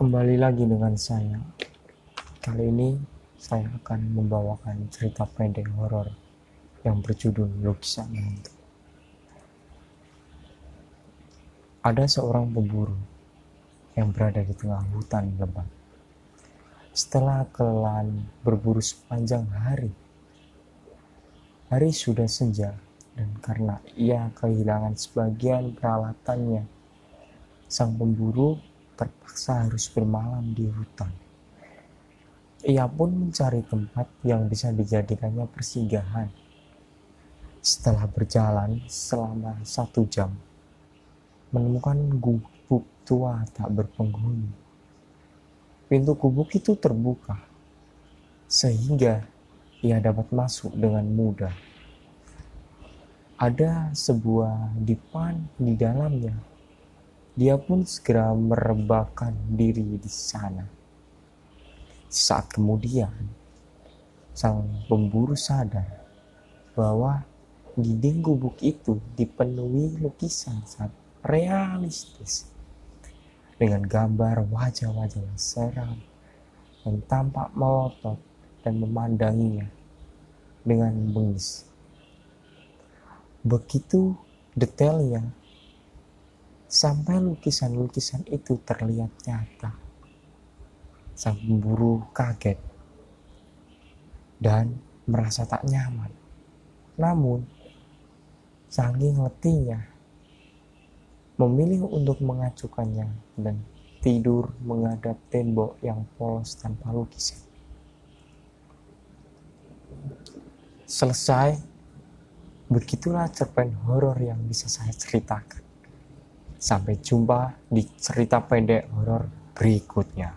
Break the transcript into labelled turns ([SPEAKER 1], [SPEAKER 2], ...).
[SPEAKER 1] Kembali lagi dengan saya. Kali ini saya akan membawakan cerita pendek horor yang berjudul Lukisan Hantu. Ada seorang pemburu yang berada di tengah hutan lebat. Setelah kelelahan berburu sepanjang hari, hari sudah senja dan karena ia kehilangan sebagian peralatannya, sang pemburu terpaksa harus bermalam di hutan. Ia pun mencari tempat yang bisa dijadikannya persinggahan. Setelah berjalan selama satu jam, menemukan gubuk tua tak berpenghuni. Pintu gubuk itu terbuka, sehingga ia dapat masuk dengan mudah. Ada sebuah dipan di dalamnya dia pun segera merebahkan diri di sana. Saat kemudian, sang pemburu sadar bahwa dinding gubuk itu dipenuhi lukisan sangat realistis dengan gambar wajah-wajah yang seram yang tampak melotot dan memandanginya dengan bengis. Begitu detailnya sampai lukisan-lukisan itu terlihat nyata. Sang pemburu kaget dan merasa tak nyaman. Namun, saking letihnya, memilih untuk mengacukannya dan tidur menghadap tembok yang polos tanpa lukisan. Selesai, begitulah cerpen horor yang bisa saya ceritakan. Sampai jumpa di cerita pendek horor berikutnya.